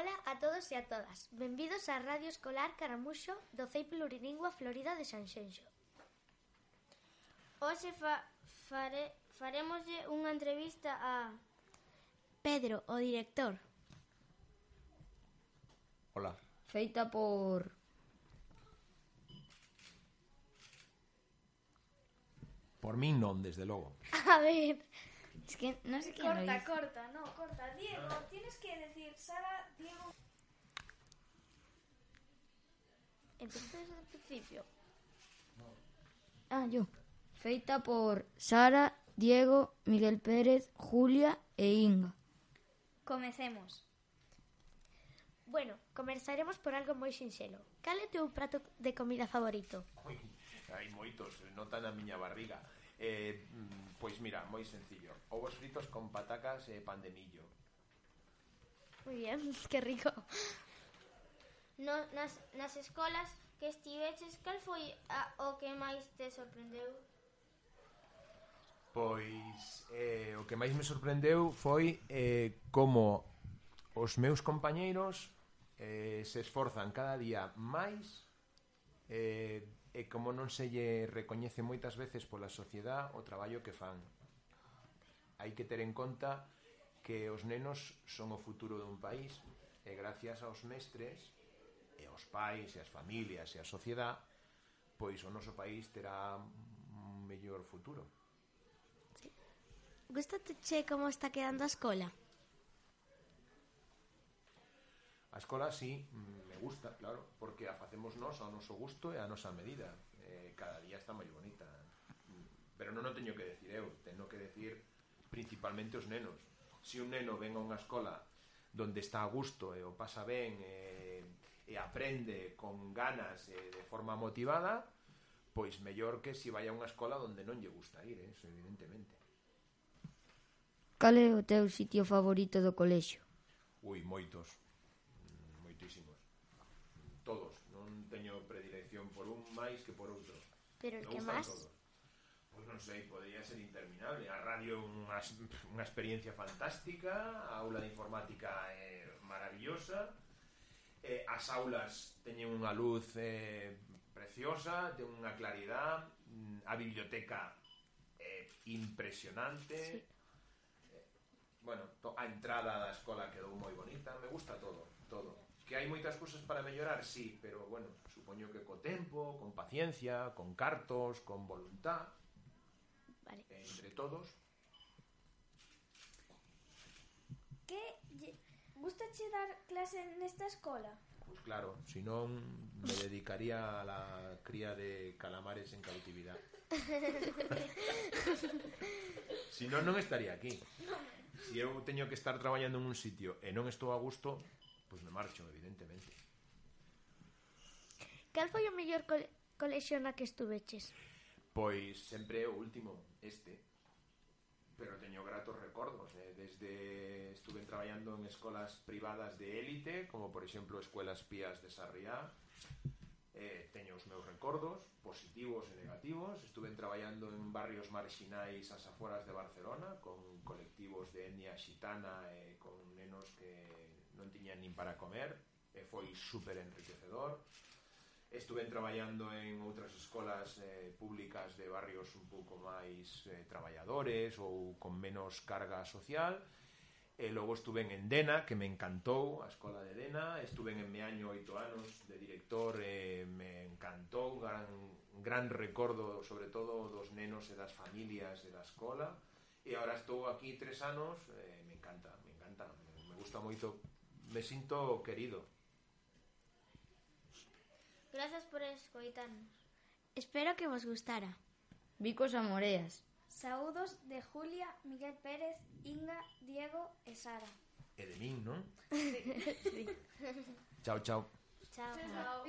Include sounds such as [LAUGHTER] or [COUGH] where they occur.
Ola a todos e a todas. Benvidos á Radio Escolar Caramuxo do CEI Plurilingua Florida de Sanxenxo. Hoxe fa, fare, faremoslle unha entrevista a... Pedro, o director. Ola. Feita por... Por min non, desde logo. [LAUGHS] A ver, Es que no sé quién lo Corta, hizo. corta, no, corta. Diego, tienes que decir, Sara, Diego. empezamos desde el principio. Ah, yo. Feita por Sara, Diego, Miguel Pérez, Julia e Inga. Comecemos. Bueno, comenzaremos por algo moi sinxelo. Cal é o teu prato de comida favorito? Ui, hai moitos, nota na miña barriga. Eh, pois mira, moi sencillo. Ovos fritos con patacas eh, e pan de millo. Muy bien, [LAUGHS] que rico. No, nas, nas escolas que estiveches, cal foi a, ah, o que máis te sorprendeu? Pois eh, o que máis me sorprendeu foi eh, como os meus compañeiros eh, se esforzan cada día máis eh, e como non se lle recoñece moitas veces pola sociedade o traballo que fan. Hai que ter en conta que os nenos son o futuro dun país e gracias aos mestres e aos pais e as familias e a sociedade pois o noso país terá un mellor futuro. Sí. Gústate che como está quedando a escola? A escola, sí, mm, gusta, claro, porque a facemos nós ao noso gusto e a nosa medida. Eh, cada día está moi bonita. Pero non o teño que decir eu, teño que decir principalmente os nenos. Se un neno ven a unha escola donde está a gusto e o pasa ben e, e aprende con ganas e de forma motivada, pois mellor que se vai a unha escola onde non lle gusta ir, eh? eso evidentemente. Cal é o teu sitio favorito do colexio? Ui, moitos. Mm, moitísimos todos. Non teño predilección por un máis que por outro. Pero que máis? Pois non sei, podría ser interminable. A radio unha, unha experiencia fantástica, a aula de informática é eh, maravillosa, eh, as aulas teñen unha luz eh, preciosa, ten unha claridad, a biblioteca é eh, impresionante. Sí. Eh, bueno, a entrada da escola quedou moi bonita, me gusta todo, todo. Que hai moitas cousas para mellorar, sí, pero, bueno, supoño que co tempo, con paciencia, con cartos, con voluntad, vale. entre todos. Que gustache dar clase nesta escola? Pois pues claro, senón me dedicaría a la cría de calamares en cautividad. [LAUGHS] si non, non estaría aquí. Si eu teño que estar traballando en un sitio e non estou a gusto, Pois me marcho, evidentemente. Cal foi a mellor cole colección na que estuveches? Pois sempre o último, este. Pero teño gratos recordos. Eh? Desde estuve traballando en escolas privadas de élite, como por exemplo Escuelas Pías de Sarriá, eh, teño os meus recordos positivos e negativos estuve traballando en barrios marxinais as aforas de Barcelona con colectivos de etnia xitana e eh, con nenos que non tiñan nin para comer e foi super enriquecedor estuve traballando en outras escolas eh, públicas de barrios un pouco máis eh, traballadores ou con menos carga social. E logo estuve en Dena, que me encantou a escola de Dena, estuve en Meaño oito anos de director e eh, me encantou, gran, gran recordo sobre todo dos nenos e das familias e da escola. E agora estou aquí tres anos eh, me encanta, me encanta me gusta moito me sinto querido. Grazas por escoitarnos. Espero que vos gustara. Bicos a moreas. Saúdos de Julia, Miguel Pérez, Inga, Diego e Sara. E de min, non? [LAUGHS] Chao, chao. Chao. Chao.